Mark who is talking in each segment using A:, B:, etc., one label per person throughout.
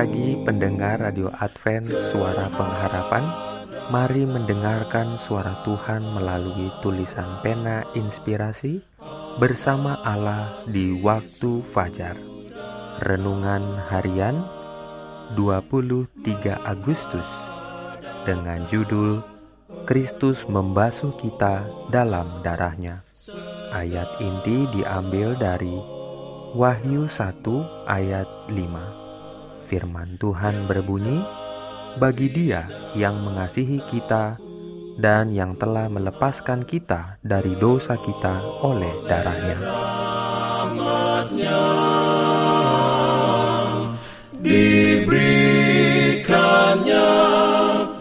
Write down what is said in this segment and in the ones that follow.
A: pagi pendengar Radio Advent Suara Pengharapan Mari mendengarkan suara Tuhan melalui tulisan pena inspirasi bersama Allah di waktu fajar. Renungan harian 23 Agustus dengan judul Kristus membasuh kita dalam darahnya. Ayat inti diambil dari Wahyu 1 ayat 5. Firman Tuhan berbunyi, bagi Dia yang mengasihi kita dan yang telah melepaskan kita dari dosa kita oleh darahnya.
B: Diberikannya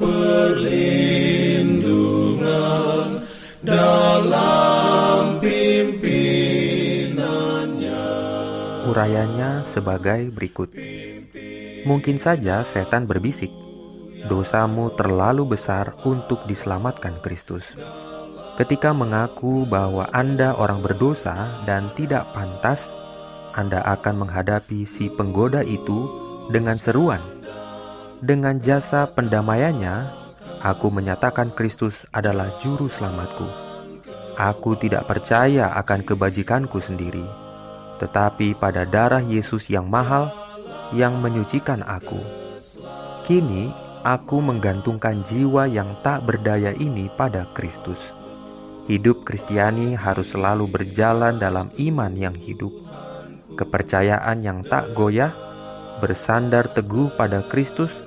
B: perlindungan dalam pimpinannya.
A: Urayanya sebagai berikut. Mungkin saja setan berbisik, dosamu terlalu besar untuk diselamatkan Kristus. Ketika mengaku bahwa Anda orang berdosa dan tidak pantas, Anda akan menghadapi si penggoda itu dengan seruan. Dengan jasa pendamaiannya, aku menyatakan Kristus adalah juru selamatku. Aku tidak percaya akan kebajikanku sendiri, tetapi pada darah Yesus yang mahal yang menyucikan aku. Kini aku menggantungkan jiwa yang tak berdaya ini pada Kristus. Hidup Kristiani harus selalu berjalan dalam iman yang hidup, kepercayaan yang tak goyah, bersandar teguh pada Kristus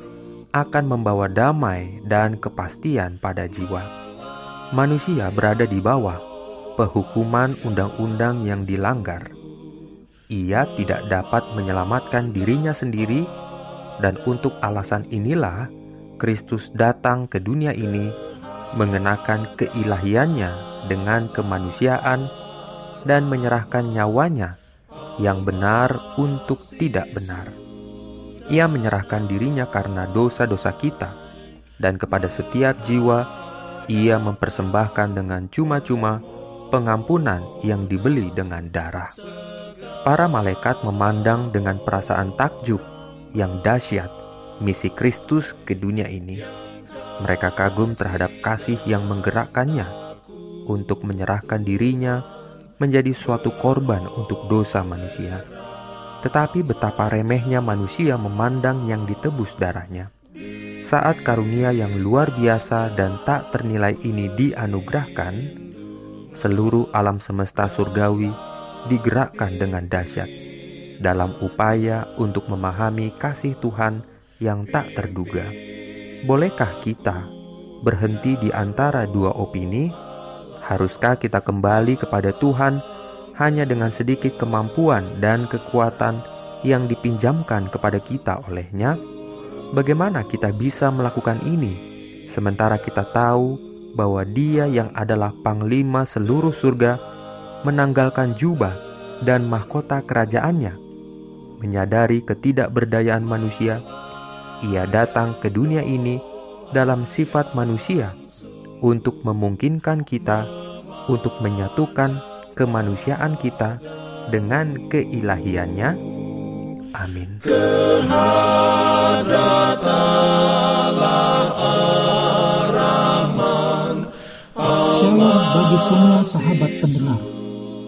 A: akan membawa damai dan kepastian pada jiwa. Manusia berada di bawah pehukuman undang-undang yang dilanggar. Ia tidak dapat menyelamatkan dirinya sendiri, dan untuk alasan inilah Kristus datang ke dunia ini mengenakan keilahiannya dengan kemanusiaan dan menyerahkan nyawanya yang benar untuk tidak benar. Ia menyerahkan dirinya karena dosa-dosa kita, dan kepada setiap jiwa ia mempersembahkan dengan cuma-cuma pengampunan yang dibeli dengan darah. Para malaikat memandang dengan perasaan takjub yang dahsyat misi Kristus ke dunia ini. Mereka kagum terhadap kasih yang menggerakkannya untuk menyerahkan dirinya menjadi suatu korban untuk dosa manusia. Tetapi betapa remehnya manusia memandang yang ditebus darahnya. Saat karunia yang luar biasa dan tak ternilai ini dianugerahkan, seluruh alam semesta surgawi digerakkan dengan dahsyat dalam upaya untuk memahami kasih Tuhan yang tak terduga. Bolehkah kita berhenti di antara dua opini? Haruskah kita kembali kepada Tuhan hanya dengan sedikit kemampuan dan kekuatan yang dipinjamkan kepada kita olehnya? Bagaimana kita bisa melakukan ini sementara kita tahu bahwa Dia yang adalah Panglima seluruh surga menanggalkan jubah dan mahkota kerajaannya, menyadari ketidakberdayaan manusia ia datang ke dunia ini dalam sifat manusia untuk memungkinkan kita untuk menyatukan kemanusiaan kita dengan keilahiannya. Amin.
C: Shalom bagi semua sahabat pendengar.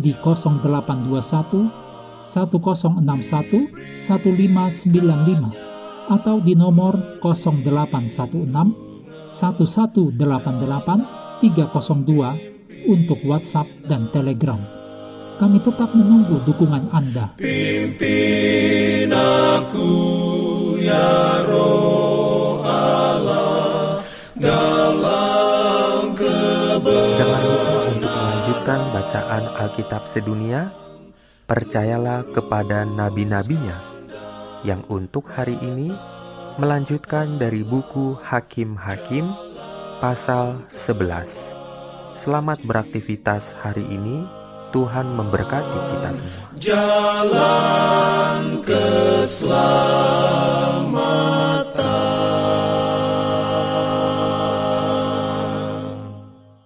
C: di 0821 1061 1595 atau di nomor 0816 1188 302 untuk WhatsApp dan Telegram. Kami tetap menunggu dukungan Anda.
B: Pimpin aku ya roh Allah dalam
A: bacaan Alkitab sedunia. Percayalah kepada nabi-nabinya yang untuk hari ini melanjutkan dari buku Hakim-Hakim pasal 11. Selamat beraktivitas hari ini. Tuhan memberkati kita semua.
B: jalan keselamatan.